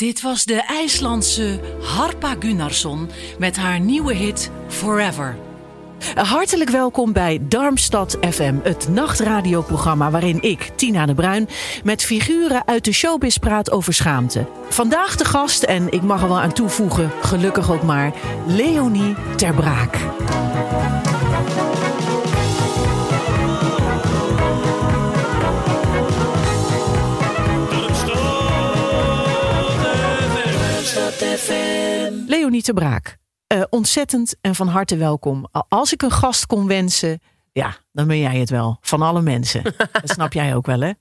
Dit was de IJslandse Harpa Gunnarsson met haar nieuwe hit Forever. Hartelijk welkom bij Darmstad FM, het nachtradioprogramma waarin ik, Tina de Bruin, met figuren uit de showbiz praat over schaamte. Vandaag de gast, en ik mag er wel aan toevoegen, gelukkig ook maar, Leonie Ter Leonie Ter Braak, eh, ontzettend en van harte welkom. Als ik een gast kon wensen, ja, dan ben jij het wel. Van alle mensen. Dat snap jij ook wel, hè?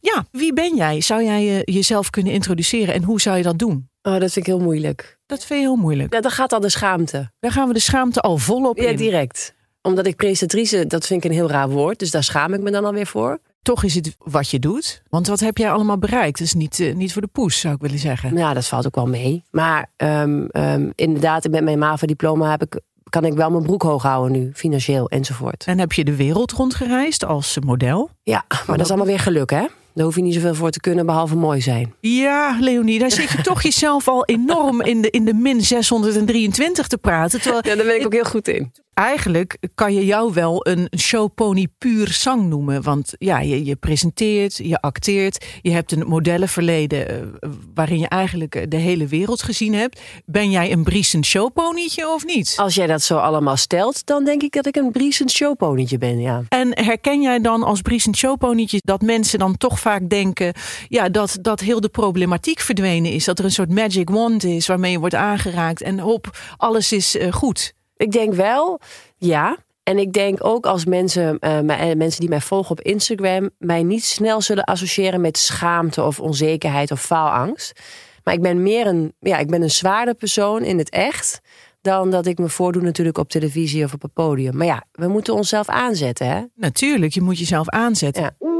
Ja, wie ben jij? Zou jij je jezelf kunnen introduceren en hoe zou je dat doen? Oh, dat vind ik heel moeilijk. Dat vind je heel moeilijk. Ja, dan gaat al de schaamte. Daar gaan we de schaamte al volop Ja, in. direct. Omdat ik presentatrice, dat vind ik een heel raar woord. Dus daar schaam ik me dan alweer voor. Toch is het wat je doet. Want wat heb jij allemaal bereikt? Dat is niet, eh, niet voor de poes, zou ik willen zeggen. Ja, dat valt ook wel mee. Maar ehm, ehm, inderdaad, met mijn MAVA-diploma heb ik, kan ik wel mijn broek hoog houden nu. Financieel enzovoort. En heb je de wereld rondgereisd als model? Ja, maar dat is allemaal weer geluk, hè? Daar hoef je niet zoveel voor te kunnen, behalve mooi zijn. Ja, Leonie, daar zit je toch jezelf al enorm in de, in de min 623 te praten. Terwijl Ja, daar ben ik ook heel goed in. Eigenlijk kan je jou wel een showpony puur zang noemen. Want ja, je, je presenteert, je acteert, je hebt een modellenverleden eh, waarin je eigenlijk eh, de hele wereld gezien hebt. Ben jij een briesend showponytje of niet? Als jij dat zo allemaal stelt, dan denk ik dat ik een briesend showponietje ben, ja. En herken jij dan als briesend showponytje dat mensen dan toch vaak denken ja, dat, dat heel de problematiek verdwenen is? Dat er een soort magic wand is waarmee je wordt aangeraakt en hop, alles is eh, goed. Ik denk wel, ja. En ik denk ook als mensen, eh, mensen die mij volgen op Instagram, mij niet snel zullen associëren met schaamte of onzekerheid of faalangst. Maar ik ben meer een, ja, ik ben een zwaarder persoon in het echt. Dan dat ik me voordoe natuurlijk op televisie of op een podium. Maar ja, we moeten onszelf aanzetten, hè? Natuurlijk, je moet jezelf aanzetten. Ja.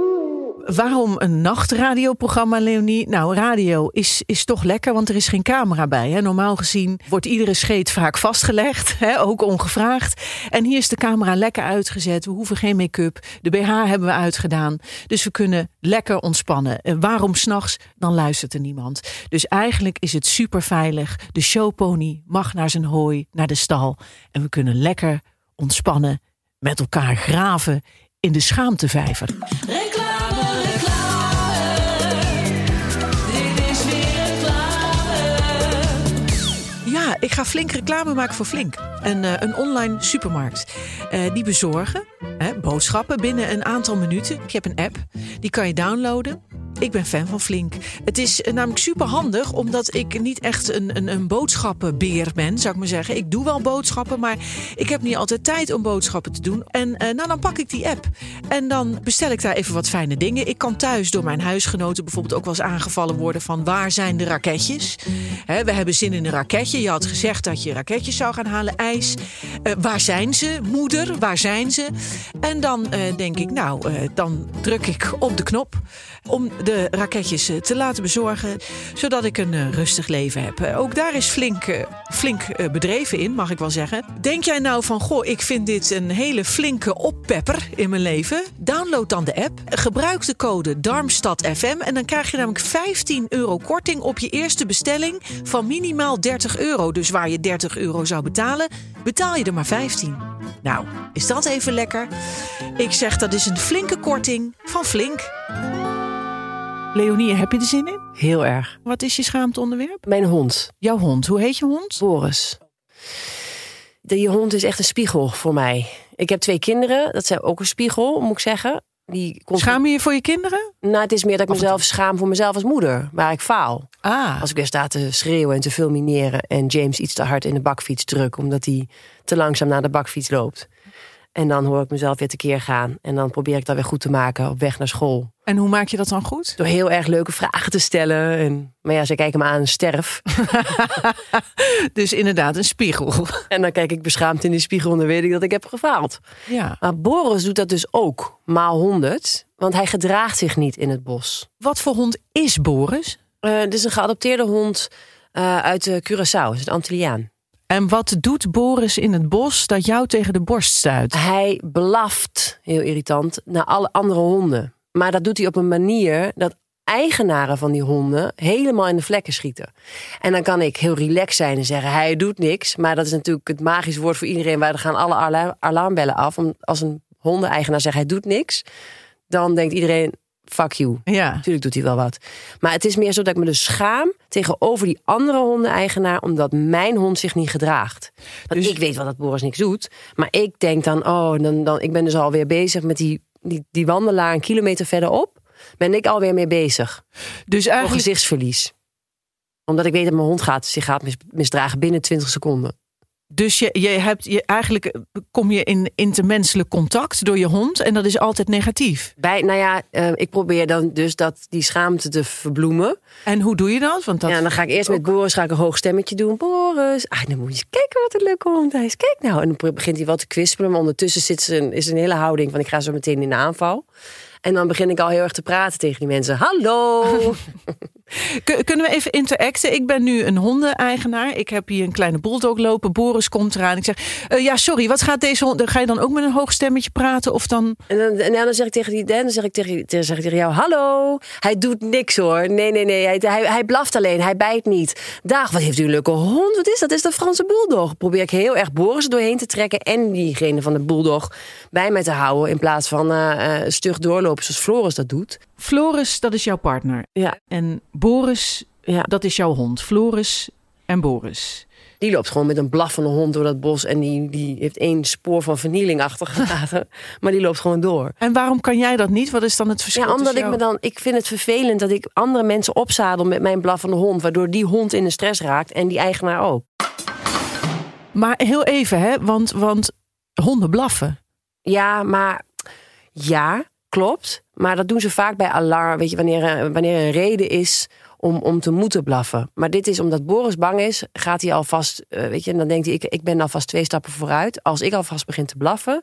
Waarom een nachtradioprogramma, Leonie? Nou, radio is, is toch lekker, want er is geen camera bij. Hè? Normaal gezien wordt iedere scheet vaak vastgelegd, hè? ook ongevraagd. En hier is de camera lekker uitgezet. We hoeven geen make-up. De BH hebben we uitgedaan. Dus we kunnen lekker ontspannen. En waarom s'nachts? Dan luistert er niemand. Dus eigenlijk is het super veilig. De showpony mag naar zijn hooi, naar de stal. En we kunnen lekker ontspannen met elkaar graven in de schaamtevijver. Ik ga flink reclame maken voor Flink. Een, eh, een online supermarkt. Eh, die bezorgen hè, boodschappen binnen een aantal minuten. Ik heb een app, die kan je downloaden. Ik ben fan van Flink. Het is eh, namelijk super handig, omdat ik niet echt een, een, een boodschappenbeer ben, zou ik maar zeggen. Ik doe wel boodschappen, maar ik heb niet altijd tijd om boodschappen te doen. En eh, nou, dan pak ik die app. En dan bestel ik daar even wat fijne dingen. Ik kan thuis door mijn huisgenoten bijvoorbeeld ook wel eens aangevallen worden van waar zijn de raketjes? We hebben zin in een raketje. Je had gezegd dat je raketjes zou gaan halen, ijs. Eh, waar zijn ze? Moeder, waar zijn ze? En dan denk ik, nou, dan druk ik op de knop om de raketjes eh, te laten bezorgen, zodat ik een eh, rustig leven heb. Eh, ook daar is flink, flink bedreven in, mag ik wel zeggen. Denk jij nou van, goh, ik vind dit een hele flinke oppepper in mijn leven? Download dan de app, gebruik de code DARMSTADFM en dan krijg je namelijk 15 euro korting op je eerste bestelling van minimaal 30 euro. Dus waar je 30 euro zou betalen, betaal je er maar 15. Nou, is dat even lekker? Ik zeg dat is een flinke korting van Flink. Leonie, heb je er zin in? Heel erg. Wat is je schaamteonderwerp? Mijn hond, Jouw hond. Hoe heet je hond? Boris. Die hond is echt een spiegel voor mij. Ik heb twee kinderen, dat zijn ook een spiegel, moet ik zeggen. die komt. Schaam je je voor je kinderen? Nou, het is meer dat ik mezelf schaam voor mezelf als moeder, waar ik faal. Ah, Als ik weer sta te schreeuwen en te fulmineren en James iets te hard in de bakfiets druk, omdat hij te langzaam naar de bakfiets loopt. En dan hoor ik mezelf weer tekeer gaan. En dan probeer ik dat weer goed te maken op weg naar school. en hoe maak je dat dan goed? Door heel erg leuke vragen te stellen. En, maar ja, ze kijken me aan en sterf. Dus inderdaad, een spiegel. En dan kijk ik beschaamd in die spiegel en dan weet ik dat ik heb gefaald. Ja. Maar Boris doet dat dus ook, maal honderd. Want hij gedraagt zich niet in het bos. Wat voor hond is Boris? Eh dit is een geadopteerde hond eh, uit uh, Curaçao. Het is een Antilliaan. En wat doet Boris in het bos dat jou tegen de borst stuit? Hij blaft, heel irritant, naar alle andere honden. Maar dat doet hij op een manier dat eigenaren van die honden helemaal in de vlekken schieten. En dan kan ik heel relaxed zijn en zeggen, hij doet niks. Maar dat is natuurlijk het magische woord voor iedereen. Waar er gaan alle alarm- alarmbellen af. Om, als een hondeneigenaar zegt, hij doet niks. Dan denkt iedereen, fuck you. Ja. Natuurlijk doet hij wel wat. Maar het is meer zo dat ik me dus schaam tegenover die andere hondeneigenaar, omdat mijn hond zich niet gedraagt. Want Dus- ik weet wel dat Boris niks doet. Maar ik denk dan, oh, dan, dan, ik ben dus alweer bezig met die, die, die wandelaar een kilometer verderop. Ben ik alweer mee bezig. Dus Voor eigenlijk, gezichtsverlies. Omdat ik weet dat mijn hond gaat, zich gaat mis- misdragen binnen 20 seconden. Dus je, je hebt je eigenlijk eh, kom je in intermenselijk contact door je hond en dat is altijd negatief. Bij, nou ja, eh, ik probeer dan dus dat, die schaamte te verbloemen. En hoe doe je dat? Want dat Ja, dan ga ik eerst met Boris ga ik een hoog stemmetje doen. Boris, ah, dan moet je eens kijken wat een leuke hond hij is. Kijk nou. En dan begint hij wat te kwispelen. Maar ondertussen zit ze een, is een hele houding van ik ga zo meteen in de aanval. En dan begin ik al heel erg te praten tegen die mensen. Hallo. Kun- Kunnen we even interacten? Ik ben nu een hondeneigenaar. Ik heb hier een kleine bulldog lopen. Boris komt eraan. Ik zeg, eh, ja, sorry, wat gaat deze hond? Ga je dan ook met een hoog stemmetje praten? Of dan... En dan, en dan zeg ik tegen die dan zeg ik tegen, dan zeg ik tegen jou: Hallo. Hij doet niks hoor. Nee, nee, nee. Hij, hij, hij blaft alleen. Hij bijt niet. Dag, wat heeft u een leuke hond? Wat is dat? Dat is de Franse bulldog. Probeer ik heel erg Boris doorheen te trekken. En diegene van de bulldog bij mij te houden. In plaats van eh, eh, stug doorlopen zoals Floris dat doet. Floris, dat is jouw partner. Ja. En Boris, Ja. dat is jouw hond. Floris en Boris. Die loopt gewoon met een blaffende hond door dat bos. En die, die heeft één spoor van vernieling achtergelaten. maar die loopt gewoon door. En waarom kan jij dat niet? Wat is dan het verschil? Ja, omdat ik me dan. Ik vind het vervelend dat ik andere mensen opzadel met mijn blaffende hond. Waardoor die hond in de stress raakt en die eigenaar ook. Maar heel even, hè? Want, want honden blaffen. Ja, maar. Ja, klopt. Maar dat doen ze vaak bij alarm. Weet je, wanneer, er- wanneer er een reden is om, om te moeten blaffen. Maar dit is omdat Boris bang is, gaat hij alvast. eh, weet je, en dan denkt hij: ik, ik ben alvast twee stappen vooruit. Als ik alvast begin te blaffen,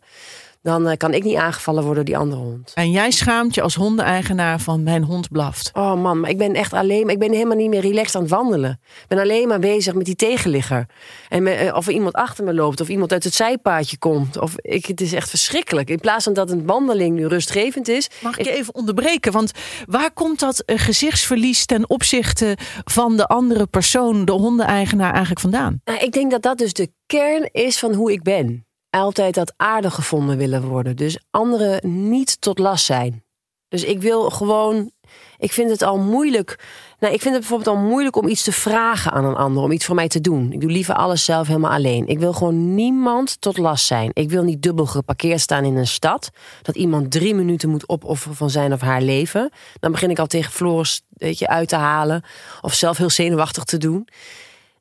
dan eh, kan ik niet aangevallen worden door die andere hond. En jij schaamt je als hondeneigenaar van mijn hond blaft. Oh man, maar ik ben echt alleen. Ik ben helemaal niet meer relaxed aan het wandelen. Ik ben alleen maar bezig met die tegenligger. En me- eh, of er iemand achter me loopt, of iemand uit het zijpaadje komt. Of ik, het is echt verschrikkelijk. In plaats van dat een wandeling nu rustgevend is. Mag ik je even onderbreken? Want waar komt dat eh, gezichtsverlies ten opzichte van de andere persoon, de hondeneigenaar, eigenlijk vandaan? Nou, ik denk dat dat dus de kern is van hoe ik ben. Altijd dat aardig gevonden willen worden. Dus anderen niet tot last zijn. Dus ik wil gewoon. Ik vind het al moeilijk. Nou, ik vind het bijvoorbeeld al moeilijk om iets te vragen aan een ander. Om iets voor mij te doen. Ik doe liever alles zelf helemaal alleen. Ik wil gewoon niemand tot last zijn. Ik wil niet dubbel geparkeerd staan in een stad. Dat iemand drie minuten moet opofferen van zijn of haar leven. Dan begin ik al tegen Floris weet je, uit te halen. Of zelf heel zenuwachtig te doen.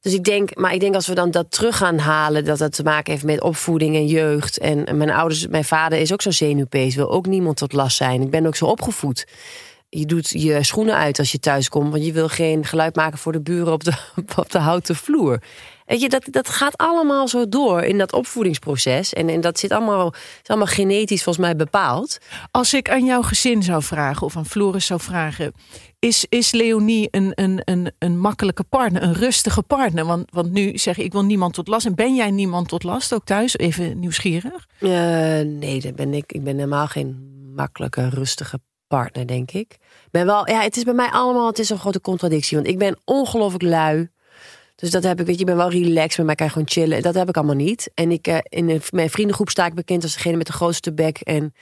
Dus ik denk, maar ik denk als we dan dat terug gaan halen, dat dat te maken heeft met opvoeding en jeugd. En mijn ouders, mijn vader is ook zo'n zenuwpees, wil ook niemand tot last zijn. Ik ben ook zo opgevoed. Je doet je schoenen uit als je thuis komt, want je wil geen geluid maken voor de buren op de, op de houten vloer. Weet je, dat, dat gaat allemaal zo door in dat opvoedingsproces. En, en dat zit allemaal, is allemaal genetisch volgens mij bepaald. Als ik aan jouw gezin zou vragen, of aan Floris zou vragen, is, is Leonie een, een, een, een makkelijke partner, een rustige partner? Want, want nu zeg ik, ik wil niemand tot last. En ben jij niemand tot last ook thuis? Even nieuwsgierig. Eh, nee, dat ben ik. Ik ben helemaal geen makkelijke, rustige partner, denk ik. Ben wel, ja, het is bij mij allemaal, het is een grote contradictie. Want ik ben ongelooflijk lui. Dus dat heb ik, weet je, ik ben wel relaxed, met mij kan je gewoon chillen. Dat heb ik allemaal niet. En ik, eh, in mijn vriendengroep sta ik bekend als degene met de grootste bek. En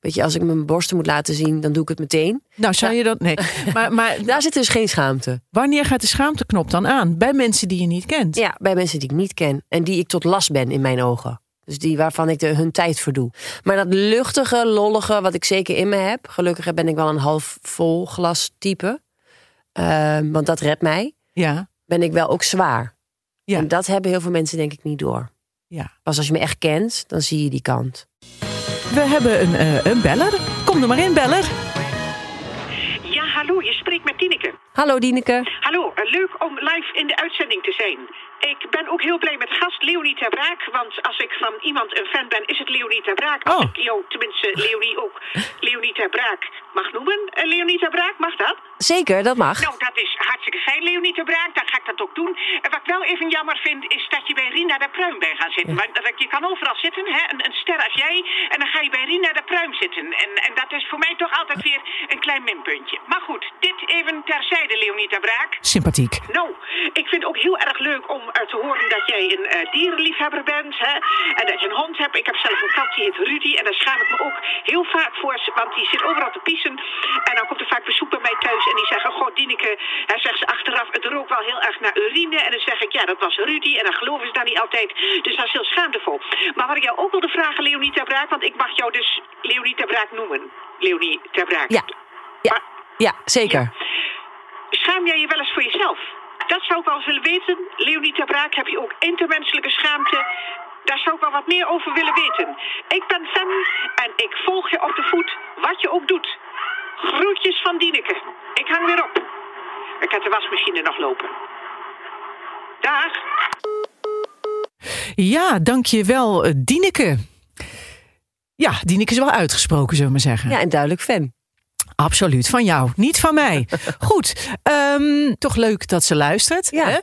weet je, als ik mijn borsten moet laten zien, dan doe ik het meteen. Nou, zou je dat? Nee. Maar, maar Daar zit dus geen schaamte. wanneer gaat de schaamteknop dan aan? Bij mensen die je niet kent. Ja, bij mensen die ik niet ken en die ik tot last ben in mijn ogen. Dus die waarvan ik de, hun tijd verdoe. Maar dat luchtige, lollige, wat ik zeker in me heb. Gelukkig ben ik wel een half vol glas type. Ehm, want dat redt mij. Ja, Ben ik wel ook zwaar. Ja. En dat hebben heel veel mensen denk ik niet door. ja. Pas als je me echt kent, dan zie je die kant. We hebben een, eh, een beller. Kom er maar in, beller. Ja, hallo, je spreekt met Tineke. Hallo Dieneke. Hallo, eh, leuk om live in de uitzending te zijn. Ik ben ook heel blij met gast Leonie ter Braak. Want als ik van iemand een fan ben, is het Leonie ter Braak. Als Oh. ik jou, tenminste Leonie ook, Leonie ter Braak mag noemen. Eh, Leonie ter Braak, mag dat? Zeker, dat mag. Nou, dat is hartstikke fijn, Leonie ter Braak. Dan ga ik dat ook doen. En wat ik wel even jammer vind, is dat je bij Rina de Pruim bij gaat zitten. Dat- je kan overal zitten, hè? Een, een ster als jij. En dan ga je bij Rina de Pruim zitten. En, en dat is voor mij toch altijd weer een klein minpuntje. Maar goed, dit even terzijde, Leonie ter Braak. Sympathiek. Nou, ik vind het ook heel erg leuk om eh, te horen dat jij een eh, dierenliefhebber bent. Hè? En dat je een hond hebt. Ik heb zelf een kat, die heet Rudy. En daar schaam ik me ook heel vaak voor. Want die zit overal te pissen. En dan komt er vaak bezoek bij mij thuis. En die zeggen, god Dieneke, hij zegt ze achteraf, het rookt wel heel erg naar urine. En dan zeg ik, ja, dat was Rudy. En dan geloven ze dan niet altijd. Dus dat is heel schaamtevol. Maar wat ik jou ook wilde vragen, Leonie ter Braak. Want ik mag jou dus Leonie ter Braak noemen. Leonie. Ja, ja, Maar- ja zeker. Schaam jij je wel eens voor jezelf? Dat zou ik wel eens willen weten. Leonie ter Braak, heb je ook intermenselijke schaamte? Daar zou ik wel wat meer over willen weten. Ik ben fan en ik volg je op de voet, wat je ook doet. Groetjes van Dieneke. Ik hang weer op. Ik heb de wasmachine nog lopen. Dag. Ja, dankjewel, eh, Dieneke. Ja, Dieneke is wel uitgesproken, zullen we maar zeggen. Ja, en duidelijk fan. Absoluut, van jou, niet van mij. Goed, ehm, toch leuk dat ze luistert. Ja. Hè?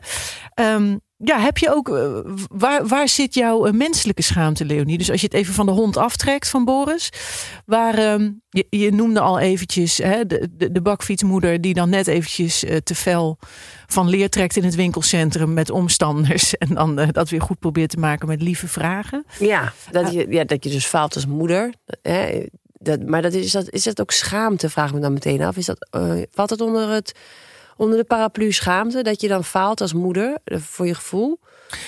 Ehm, ja, heb je ook, eh, waar, waar zit jouw eh, menselijke schaamte, Leonie? Dus als je het even van de hond aftrekt van Boris. Waar, ehm, je, je noemde al eventjes hè, de, de, de bakfietsmoeder die dan net eventjes eh, te fel van leer trekt in het winkelcentrum met omstanders. En dan dat weer goed probeert te maken met lieve vragen. Ja, dat je, ja, dat je dus faalt als moeder. Hè, dat, maar dat is, dat, is dat ook schaamte, vraag me dan meteen af. Is dat, eh, valt het onder, het onder de paraplu schaamte? Dat je dan faalt als moeder, eh, voor je gevoel?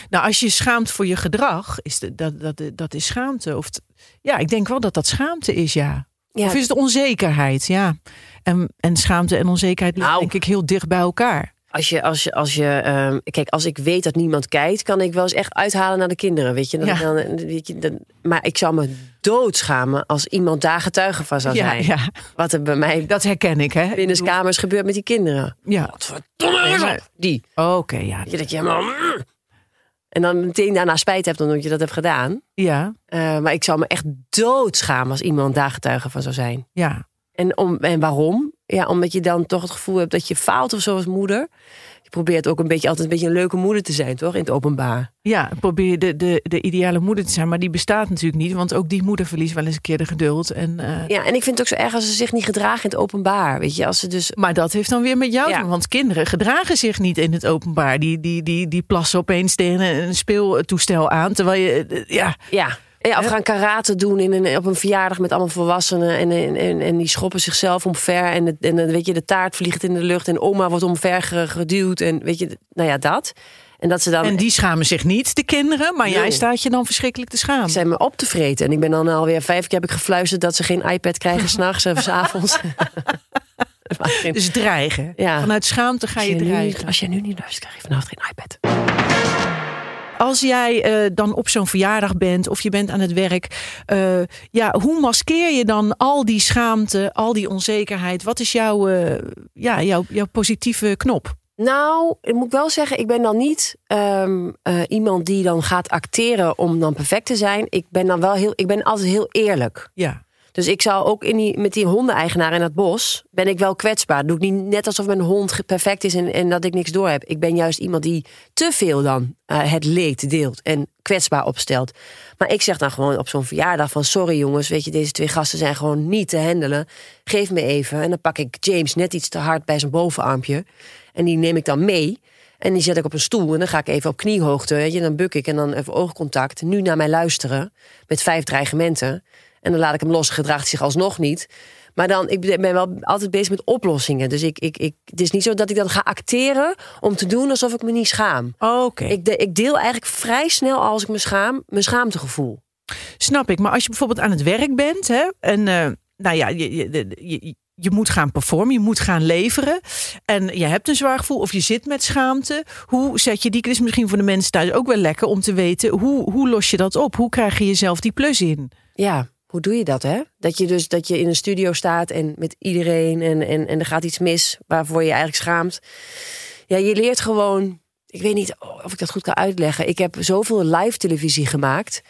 Nou, als je schaamt voor je gedrag, is de, dat, dat, dat is schaamte. Of t- ja, ik denk wel dat dat schaamte is, ja. Ja, Of is het onzekerheid, ja. En, en schaamte en onzekerheid liggen Nou. denk ik heel dicht bij elkaar. Als je, als je, als je ehm, kijk, als ik weet dat niemand kijkt, kan ik wel eens echt uithalen naar de kinderen, weet je. Dat Ja. dan, weet je dan, maar ik zou me doodschamen als iemand daar getuige van zou zijn. ja, Wat er bij mij dat herken ik, hè. binnen de kamers gebeurt met die kinderen. Ja, Verdomme, maar- Die. oké, ja. Je, dat je helemaal... En dan meteen daarna spijt hebt omdat je dat hebt gedaan. Ja, Eh, maar ik zou me echt doodschamen als iemand daar getuige van zou zijn. ja. En, om, en waarom? Ja, omdat je dan toch het gevoel hebt dat je faalt of zo als moeder. Je probeert ook een beetje altijd een beetje een leuke moeder te zijn, toch? In het openbaar. Ja, probeer de, de, de ideale moeder te zijn, maar die bestaat natuurlijk niet. Want ook die moeder verliest wel eens een keer de geduld. En, eh, Ja, en ik vind het ook zo erg als ze zich niet gedragen in het openbaar. Weet je, als ze dus. Maar dat heeft dan weer met jou te Ja. doen. Want kinderen gedragen zich niet in het openbaar. Die, die, die, die plassen opeens tegen een speeltoestel aan. Terwijl je, eh, ja, Ja. Ja, of gaan karate doen in een, op een verjaardag met allemaal volwassenen. En, en, en, die schoppen zichzelf omver. En, het, en dan weet je, de taart vliegt in de lucht. En oma wordt omver ge- geduwd. En weet je, nou ja, dat. En dat ze dan. En die schamen zich niet, de kinderen. Maar jij staat je dan verschrikkelijk te schamen. zijn me op te vreten. En ik ben dan alweer vijf keer heb ik gefluisterd dat ze geen iPad krijgen s'nachts of s'avonds. Dus dreigen. Ja. Vanuit schaamte ga je nu, dreigen. als je nu niet luistert, krijg je vanavond geen iPad. Als jij eh, dan op zo'n verjaardag bent of je bent aan het werk. eh, ja, hoe maskeer je dan al die schaamte, al die onzekerheid? Wat is jouw, eh, ja, jouw, jouw positieve knop? Nou, ik moet wel zeggen, ik ben dan niet ehm, eh, iemand die dan gaat acteren om dan perfect te zijn. Ik ben dan wel heel, ik ben altijd heel eerlijk. Ja. Dus ik zou ook in die, met die hondeneigenaar in het bos, ben ik wel kwetsbaar. Doe ik niet net alsof mijn hond perfect is en, en dat ik niks door heb. Ik ben juist iemand die te veel dan eh, het leed deelt en kwetsbaar opstelt. Maar ik zeg dan gewoon op zo'n verjaardag van sorry jongens, weet je, deze twee gasten zijn gewoon niet te handelen. Geef me even. En dan pak ik James net iets te hard bij zijn bovenarmpje. En die neem ik dan mee. En die zet ik op een stoel en dan ga ik even op kniehoogte. Je, dan buk ik en dan even oogcontact. Nu naar mij luisteren met vijf dreigementen. En dan laat ik hem los, gedraagt hij zich alsnog niet. Maar dan, ik ben wel altijd bezig met oplossingen. Dus ik, ik, ik, het is niet zo dat ik dan ga acteren om te doen alsof ik me niet schaam. Oké. Ik, de, ik deel eigenlijk vrij snel als ik me schaam, mijn schaamtegevoel. Snap ik. Maar als je bijvoorbeeld aan het werk bent, hè, en eh, nou ja, je, je, je, je moet gaan performen, je moet gaan leveren. En je hebt een zwaar gevoel of je zit met schaamte. Hoe zet je die? Het is misschien voor de mensen thuis ook wel lekker om te weten hoe, hoe los je dat op? Hoe krijg je jezelf die plus in? Ja, hoe doe je dat, hè? Dat je dus dat je in een studio staat en met iedereen en, en, en er gaat iets mis waarvoor je eigenlijk schaamt. Ja, je leert gewoon. Ik weet niet of ik dat goed kan uitleggen. Ik heb zoveel live televisie gemaakt.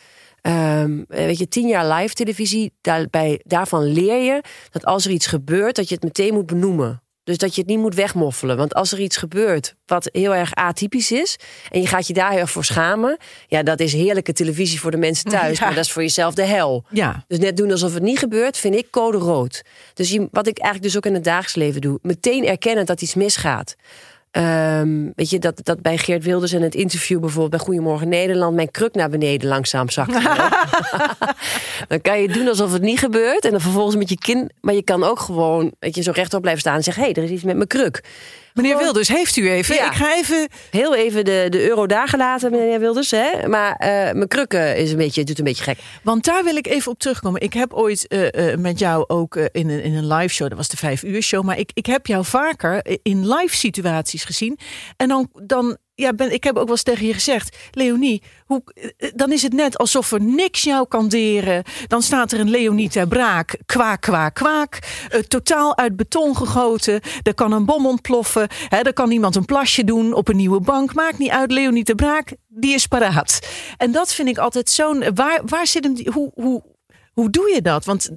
Ehm, weet je, tien jaar live televisie, daarbij, daarvan leer je dat als er iets gebeurt, dat je het meteen moet benoemen. Dus dat je het niet moet wegmoffelen. Want als er iets gebeurt wat heel erg atypisch is. en je gaat je daar heel erg voor schamen. ja, dat is heerlijke televisie voor de mensen thuis. Ja. Maar dat is voor jezelf de hel. Ja. Dus net doen alsof het niet gebeurt, vind ik code rood. Dus je, wat ik eigenlijk dus ook in het dagelijks leven doe. meteen erkennen dat iets misgaat. Ehm, weet je, dat, dat bij Geert Wilders in het interview bijvoorbeeld bij Goedemorgen Nederland mijn kruk naar beneden langzaam zakte. dan kan je doen alsof het niet gebeurt en dan vervolgens met je kin. Maar je kan ook gewoon, weet je, zo rechtop blijven staan en zeggen: hé, hey, er is iets met mijn kruk. Meneer Wilders, heeft u even? Ja. Ik ga even. Heel even de, de euro daar gelaten, meneer Wilders. Hè? Maar eh, mijn krukken is een beetje, doet een beetje gek. Want daar wil ik even op terugkomen. Ik heb ooit eh, eh, met jou ook in, een, in een live show, dat was de vijf uur show, maar ik, ik heb jou vaker in live situaties gezien. En dan, dan ja, ben, ik heb ook wel eens tegen je gezegd, Leonie, hoe, eh, dan is het net alsof er niks jou kan deren. Dan staat er een Leonie ter braak, kwaak, kwaak, kwaak. eh, totaal uit beton gegoten. Er kan een bom ontploffen. Hè, er kan iemand een plasje doen op een nieuwe bank. Maakt niet uit, Leonie ter braak, die is paraat. En dat vind ik altijd zo'n. Waar, waar zit hem? Hoe, hoe, hoe doe je dat? Want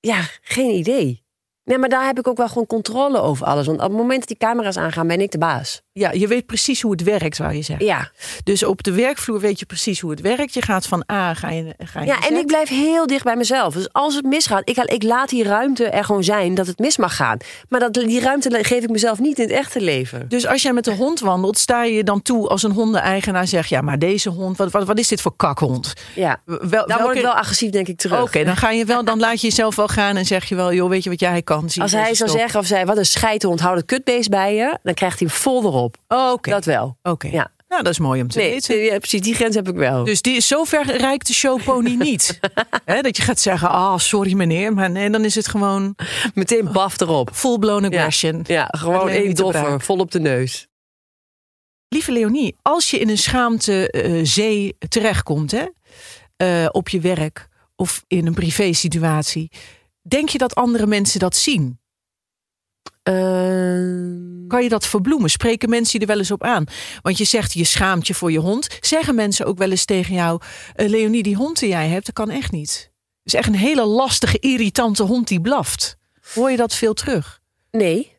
Ja, geen idee. Nee, maar daar heb ik ook wel gewoon controle over alles. Want op het moment dat die camera's aangaan, ben ik de baas. ja, je weet precies hoe het werkt, zou je zeggen. Ja, Dus op de werkvloer weet je precies hoe het werkt. Je gaat van A, ga je, ga je ja en ik blijf heel dicht bij mezelf. Dus als het misgaat, ik, ik laat die ruimte er gewoon zijn dat het mis mag gaan. Maar dat, die ruimte geef ik mezelf niet in het echte leven. Dus als jij met de hond wandelt, sta je je dan toe als een hondeneigenaar zegt: Ja, maar deze hond, wat, wat, wat is dit voor kakhond? Ja, Wel, dan welke- word ik wel agressief, denk ik, terug. Oké, dan ga je wel, dan laat je jezelf wel gaan en zeg je wel, joh, weet je wat jij kan? Als deze hij zou zeggen of zij, wat een scheidhond, hou het kutbeest bij je, dan krijgt hij vol erop. Oh, Oké, Dat wel. oké. Ja. Nou, dat is mooi om te Nee, weten. ja, precies, die grens heb ik wel. Dus die, zover reikt de showpony niet. Dat je gaat zeggen, ah, sorry meneer. Maar nee, dan is het gewoon Meteen baf erop. full-blown aggression. ja gewoon één doffer, vol op de neus. Lieve Leonie, als je in een schaamte eh, terechtkomt, hè, eh, op je werk of in een privé situatie, denk je dat andere mensen dat zien? Ehm, Kan je dat verbloemen? Spreken mensen je er wel eens op aan? Want je zegt je schaamt je voor je hond. Zeggen mensen ook wel eens tegen jou: eh, Leonie, die hond die jij hebt, dat kan echt niet. Het is echt een hele lastige, irritante hond die blaft. Hoor je dat veel terug? Nee.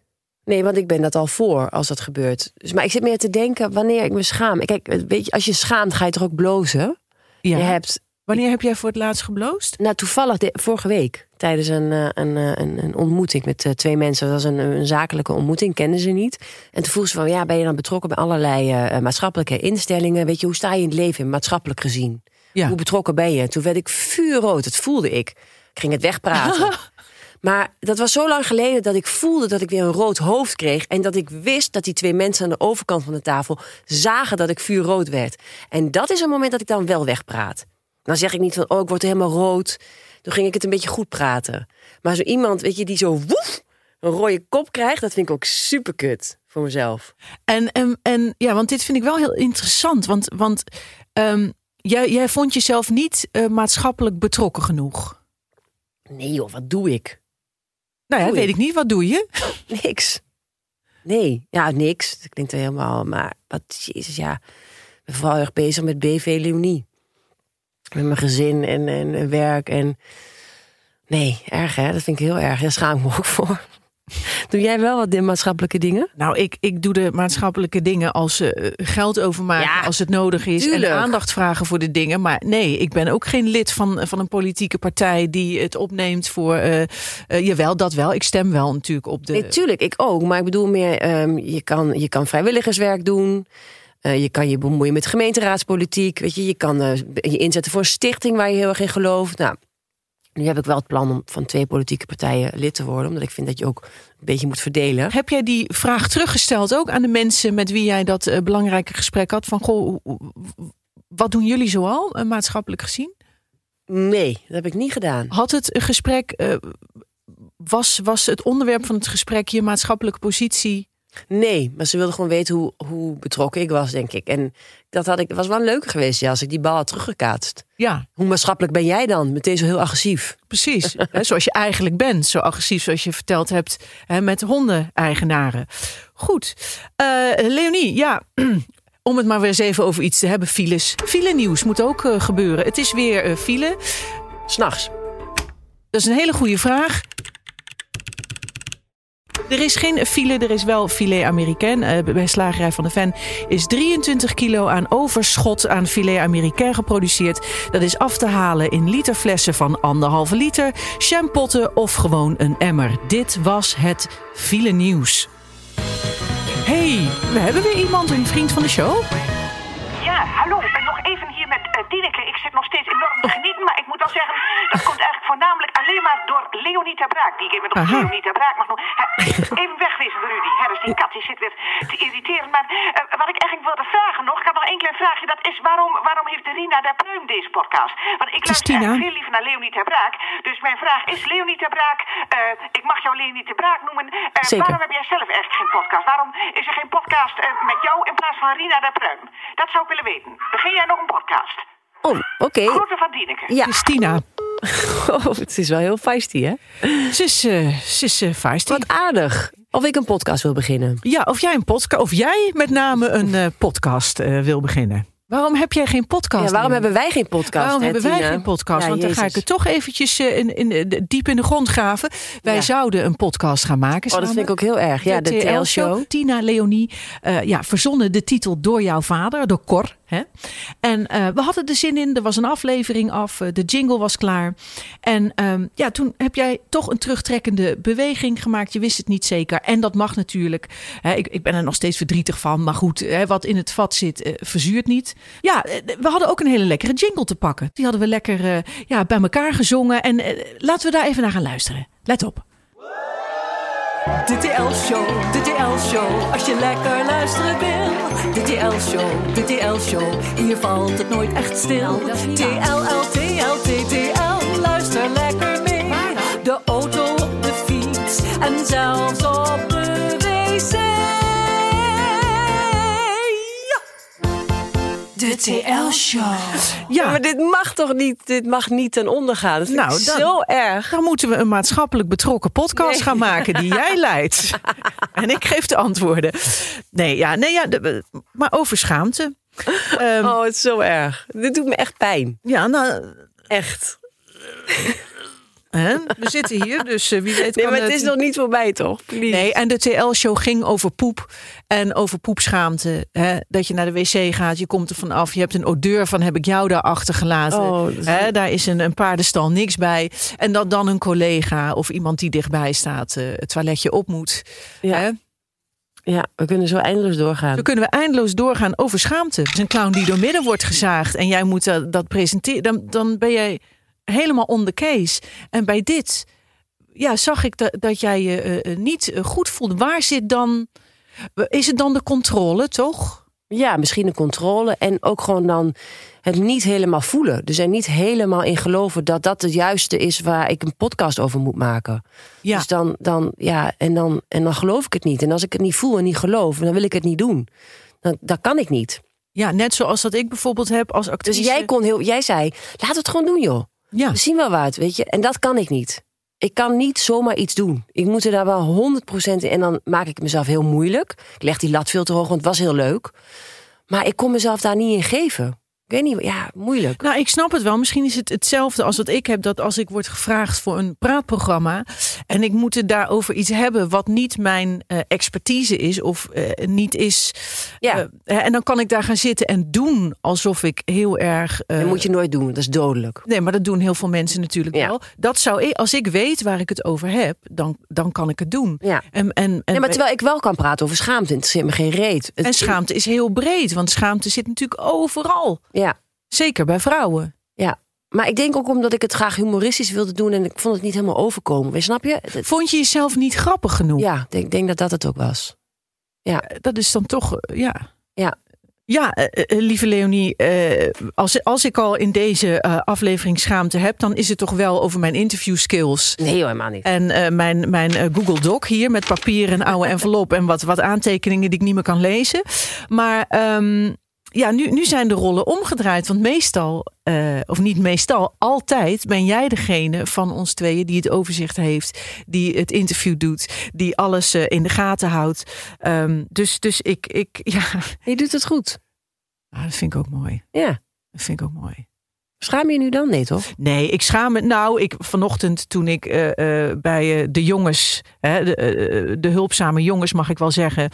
Nee, want ik ben dat al voor als dat gebeurt. Dus, maar ik zit meer te denken wanneer ik me schaam. Kijk, weet je, als je schaamt, ga je toch ook blozen? Ja. Je hebt, Wanneer heb jij voor het laatst gebloost? nou toevallig de, vorige week, tijdens een, eh, een, eh, een, een ontmoeting met eh, twee mensen. Dat was een, een zakelijke ontmoeting, kenden ze niet. En toen vroeg ze van, ja, ben je dan betrokken bij allerlei maatschappelijke instellingen? Weet je, hoe sta je in het leven, maatschappelijk gezien? Ja. Hoe betrokken ben je? Toen werd ik vuurrood, dat voelde ik. Ik ging het wegpraten. Maar dat was zo lang geleden dat ik voelde dat ik weer een rood hoofd kreeg. En dat ik wist dat die twee mensen aan de overkant van de tafel zagen dat ik vuurrood werd. En dat is een moment dat ik dan wel wegpraat. Dan zeg ik niet van, oh, ik word helemaal rood. Toen ging ik het een beetje goed praten. Maar zo iemand, weet je, die zo woef, een rode kop krijgt, dat vind ik ook super kut voor mezelf. En, en, en ja, want dit vind ik wel heel interessant. Want, want ehm, jij, jij vond jezelf niet eh, maatschappelijk betrokken genoeg. Nee joh, wat doe ik? Nou ja, Doe weet ik. ik niet. Wat doe je? Niks. Nee, ja, niks. Dat klinkt er helemaal, maar wat, jezus, ja. Ik ben vooral erg bezig met BV Leonie. Met mijn gezin en, en, en werk en... Nee, erg hè, dat vind ik heel erg. Daar schaam ik me ook voor. Doe jij wel wat maatschappelijke dingen? Nou, ik, ik doe de maatschappelijke dingen als eh, geld overmaken Ja, als het nodig is. tuurlijk. En aandacht vragen voor de dingen. Maar nee, ik ben ook geen lid van, van een politieke partij die het opneemt voor. eh eh, jawel, dat wel. Ik stem wel natuurlijk op de. Nee, tuurlijk, ik ook. Maar ik bedoel meer, ehm, je, kan, je kan vrijwilligerswerk doen. Eh, je kan je bemoeien met gemeenteraadspolitiek. Weet je, je kan eh, je inzetten voor een stichting waar je heel erg in gelooft. Nou, nu heb ik wel het plan om van twee politieke partijen lid te worden. Omdat ik vind dat je ook een beetje moet verdelen. Heb jij die vraag teruggesteld ook aan de mensen met wie jij dat eh, belangrijke gesprek had? Van goh, wat doen jullie zoal, maatschappelijk gezien? Nee, dat heb ik niet gedaan. Had het gesprek, was, was het onderwerp van het gesprek je maatschappelijke positie? Nee, maar ze wilde gewoon weten hoe, hoe betrokken ik was, denk ik. En dat had ik, was wel leuker geweest ja, als ik die bal had teruggekaatst. Ja, Hoe maatschappelijk ben jij dan? Meteen zo heel agressief. precies. Hè, zoals je eigenlijk bent. Zo agressief zoals je verteld hebt hè, met hondeneigenaren. Goed. Eh, Leonie, ja... Om het maar weer eens even over iets te hebben, files. File nieuws moet ook eh, gebeuren. Het is weer eh, file. S'nachts. Dat is een hele goede vraag. Er is geen file, er is wel filet américain. Eh, bij Slagerij van de Ven is 23 kilo aan overschot aan filet américain geproduceerd. Dat is af te halen in literflessen van anderhalve liter, champotten of gewoon een emmer. Dit was het file nieuws. hey, we hebben weer iemand, een vriend van de show. Ja, hallo. Ik ben nog even hier met eh, Dineke. Ik zit nog steeds enorm te genieten, maar ik moet al zeggen, dat komt eigenlijk voornamelijk alleen maar door Leonie ter Braak. Die ik even nog. Leonie ter Braak mag noemen. Even wegwezen, Rudy. Dus die kat die zit weer te irriteren. Maar eh, wat ik eigenlijk wilde vragen nog, ik had nog één klein vraagje. Dat is waarom, waarom heeft Rina der Pruim deze podcast? Want ik is luister veel liever naar Leonie ter Braak. Dus mijn vraag is, Leonie ter Braak, eh, ik mag jou Leonie Braak noemen. Eh. Waarom heb jij zelf eigenlijk geen podcast? Waarom is er geen podcast met jou in plaats van Rina der Pruim? Dat zou ik willen weten. Begin jij nog een podcast? Oh, oké. Groeten van Dieneke. Ja. Christina. Oh, het is wel heel feisty, hè? Ze is, ze is feisty. Wat aardig. Of ik een podcast wil beginnen. Ja, of jij een podcast, of jij met name een eh, podcast eh, wil beginnen. Waarom heb jij geen podcast? Ja, waarom hebben wij geen podcast? Waarom hè, hebben wij Tina? geen podcast? Ja, Want dan ga ik het toch eventjes eh, in, in, de- diep in de grond graven. Wij Ja. zouden een podcast gaan maken. Oh, dat vind ik ook heel erg. Ja, de TL-show. Tina Leonie, eh, ja, verzonnen de titel door jouw vader, door Cor. Hè? En eh, we hadden er zin in. Er was een aflevering af. eh, de jingle was klaar. En ehm, ja, toen heb jij toch een terugtrekkende beweging gemaakt. Je wist het niet zeker. En dat mag natuurlijk. Hè, ik, ik ben er nog steeds verdrietig van. Maar goed, hè, wat in het vat zit, eh, verzuurt niet. Ja, we hadden ook een hele lekkere jingle te pakken. Die hadden we lekker ja, bij elkaar gezongen. En laten we daar even naar gaan luisteren. Let op. De TL-show, de TL-show, als je lekker luisteren wil. De TL-show, de TL-show, hier valt het nooit echt stil. TLL, TL, TTL, luister lekker mee. De auto, op de fiets en zelfs op De TL-show. Ja, Maar dit mag toch niet, dit mag niet ten onder gaan. Dat Nou, dan- zo erg. Dan moeten we een maatschappelijk betrokken podcast Nee. gaan maken die jij leidt. en ik geef de antwoorden. Nee, ja, nee, ja de- maar over schaamte. Ehm, Oh, het is zo erg. Dit doet me echt pijn. Ja, nou, Echt. Hè, we zitten hier, dus eh, wie weet Nee, maar het is nog niet voorbij, toch? Please. Nee, en de TL-show ging over poep en over poepschaamte. Hè? Dat je naar de wc gaat, je komt er vanaf. Je hebt een odeur van heb ik jou daar achtergelaten. Oh, is-? Daar is een, een paardenstal niks bij. En dat dan een collega of iemand die dichtbij staat eh, het toiletje op moet. Ja. Hè? Ja, we kunnen zo eindeloos doorgaan. Zo kunnen we eindeloos doorgaan over schaamte. Er is een clown die door midden wordt gezaagd en jij moet dat, dat presenteren. Dan, dan ben jij helemaal on the case. En bij dit ja, zag ik dat, dat jij je eh, eh, niet eh, goed voelde. Waar zit dan... Is het dan de controle, toch? Ja, misschien een controle en ook gewoon dan het niet helemaal voelen. Dus er niet helemaal in geloven dat dat het juiste is waar ik een podcast over moet maken. Ja. Dus dan, dan, ja, en dan, en dan geloof ik het niet. En als ik het niet voel en niet geloof, dan wil ik het niet doen. Dan, dat kan ik niet. Ja, net zoals dat ik bijvoorbeeld heb als actrice. Dus jij kon heel, jij zei, laat het gewoon doen, joh. Ja, We zien wel wat, weet je. En dat kan ik niet. Ik kan niet zomaar iets doen. Ik moet er daar wel 100% in. En dan maak ik mezelf heel moeilijk. Ik leg die lat veel te hoog, want het was heel leuk. Maar ik kon mezelf daar niet in geven. Ik weet niet, ja, moeilijk. Nou, ik snap het wel. Misschien is het hetzelfde als wat ik heb. Dat als ik word gevraagd voor een praatprogramma. en ik moet het daarover iets hebben. wat niet mijn eh, expertise is. of eh, niet is. Ja. eh, en dan kan ik daar gaan zitten en doen alsof ik heel erg. Dat moet je nooit doen, dat is dodelijk. Nee, maar dat doen heel veel mensen natuurlijk Ja. wel. Dat zou ik, als ik weet waar ik het over heb, dan, dan kan ik het doen. Ja. En, en, en, maar terwijl ik wel kan praten over schaamte, interesseert me geen reet. Het- en schaamte is heel breed, want schaamte zit natuurlijk overal. Ja, Zeker bij vrouwen. ja. Maar ik denk ook omdat ik het graag humoristisch wilde doen en ik vond het niet helemaal overkomen. Weet Snap je? Vond je jezelf niet grappig genoeg? Ja, ik denk, denk dat dat het ook was. Dat is dan toch, eh, ja. Ja. Ja, eh, eh, lieve Leonie, eh, als, als ik al in deze eh, aflevering schaamte heb, dan is het toch wel over mijn interview skills. Nee, hoor, helemaal niet. En eh, mijn, mijn eh, Google Doc hier met papier en oude envelop en wat, wat aantekeningen die ik niet meer kan lezen. Maar ehm, ja, nu, nu zijn de rollen omgedraaid. Want meestal, eh, of niet meestal, altijd ben jij degene van ons tweeën die het overzicht heeft, die het interview doet, die alles eh, in de gaten houdt. Ehm, dus, dus ik, ik, ja, Je doet het goed. ah, dat vind ik ook mooi. Ja. Dat vind ik ook mooi. Schaam je nu dan? Nee, toch? Nee, ik schaam me. Nou, ik, vanochtend toen ik eh, bij de jongens, hè, de, de hulpzame jongens mag ik wel zeggen,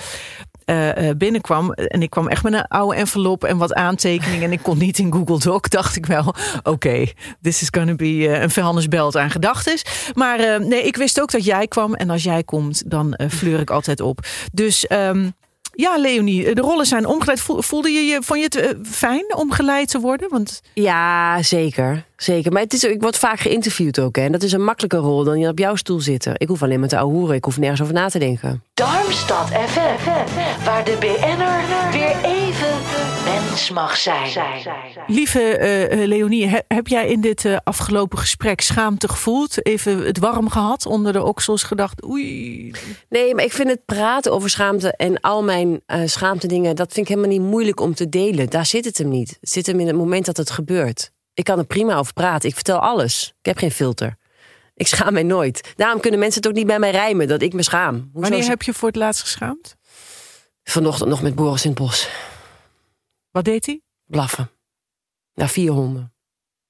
eh, eh, binnenkwam. En ik kwam echt met een oude envelop en wat aantekeningen. En ik kon niet in Google Doc. Dacht ik wel, oké, this is gonna be eh, een vuilnisbelt aan gedachtes. Maar nee, ik wist ook dat jij kwam. En als jij komt, dan fleur ik altijd op. Dus... ehm, ja, Leonie, de rollen zijn omgeleid. Voel- Voelde je je, vond je het eh, fijn om geleid te worden? Want Ja, zeker. Zeker. Maar het is, ik word vaak geïnterviewd ook. Hè. En dat is een makkelijker rol dan je op jouw stoel zitten. Ik hoef alleen maar te ouwehoeren. Ik hoef nergens over na te denken. Darmstad FM, waar de BN'er weer even mens mag zijn. Lieve eh, eh, Leonie, he- heb jij in dit eh, afgelopen gesprek schaamte gevoeld? Even het warm gehad onder de oksels gedacht, oei. Nee, maar ik vind het praten over schaamte en al mijn eh schaamte dingen... dat vind ik helemaal niet moeilijk om te delen. Daar zit het hem niet. Het zit hem in het moment dat het gebeurt. Ik kan er prima over praten. Ik vertel alles. Ik heb geen filter. Ik schaam mij nooit. Daarom kunnen mensen het ook niet bij mij rijmen dat ik me schaam. Hoezo Wanneer is- heb je voor het laatst geschaamd? Vanochtend nog met Boris in het bos. Wat deed hij? Blaffen. Naar vier honden.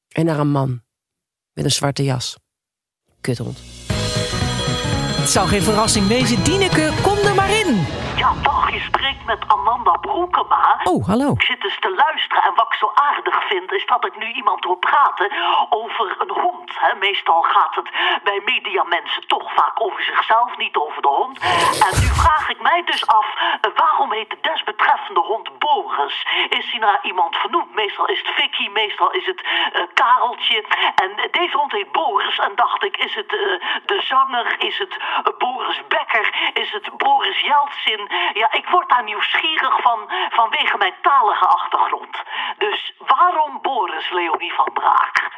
En naar een man. Met een zwarte jas. Kuthond. Het zal geen verrassing wezen. Dieneke, kom met Amanda Broekema. Oh, hallo. Ik zit dus te luisteren en wat ik zo aardig vind is dat ik nu iemand hoor praten over een hond. Hè. Meestal gaat het bij mediamensen toch vaak over zichzelf, niet over de hond. En nu vraag ik mij dus af, eh, waarom heet de desbetreffende hond Boris? Is hij naar iemand vernoemd? Meestal is het Vicky, meestal is het eh, Kareltje. En deze hond heet Boris en dacht ik, is het eh, de zanger? Is het Boris Becker? Is het Boris Jeltsin? Ja, ik word daar nieuwsgierig van vanwege mijn talige achtergrond. Dus waarom Boris Leonie van Braak?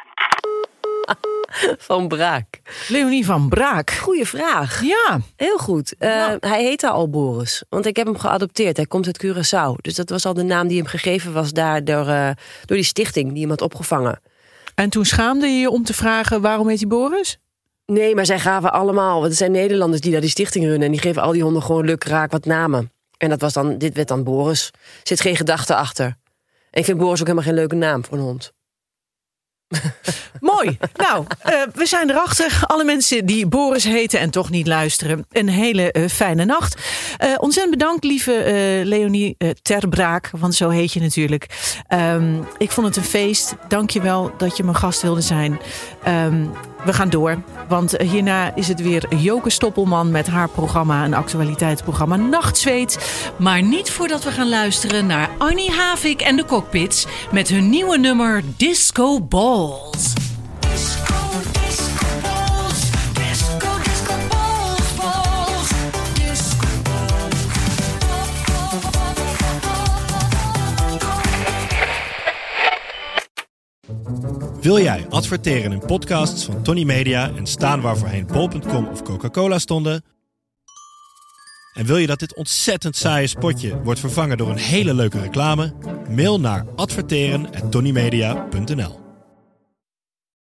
Van Braak. Leonie van Braak. Goeie vraag. Ja, Heel goed. Eh, Hij heette al Boris. Want ik heb hem geadopteerd. Hij komt uit Curaçao. Dus dat was al de naam die hem gegeven was daar door, eh, door die stichting die hem had opgevangen. en toen schaamde je je om te vragen waarom heet hij Boris? Nee, maar zij gaven allemaal. Want het zijn Nederlanders die daar die stichting runnen. En die geven al die honden gewoon lukraak wat namen. En dat was dan, dit werd dan Boris. Er zit geen gedachte achter. En ik vind Boris ook helemaal geen leuke naam voor een hond. Mooi. Nou, eh, we zijn erachter. Alle mensen die Boris heten en toch niet luisteren. Een hele eh, fijne nacht. Eh, ontzettend bedankt, lieve Leonie Terbraak. Want zo heet je natuurlijk. Ehm, ik vond het een feest. Dank je wel dat je mijn gast wilde zijn. Ehm, we gaan door. Want hierna is het weer Joke Stoppelman met haar programma. Een actualiteitsprogramma Nachtzweet. Maar niet voordat we gaan luisteren naar Annie Havik en de Cockpits met hun nieuwe nummer Disco Balls. Wil jij adverteren in podcasts van Tony Media en staan waar voorheen bol.com of Coca-Cola stonden? En wil je dat dit ontzettend saaie spotje wordt vervangen door een hele leuke reclame? Mail naar adverteren@tonymedia.nl.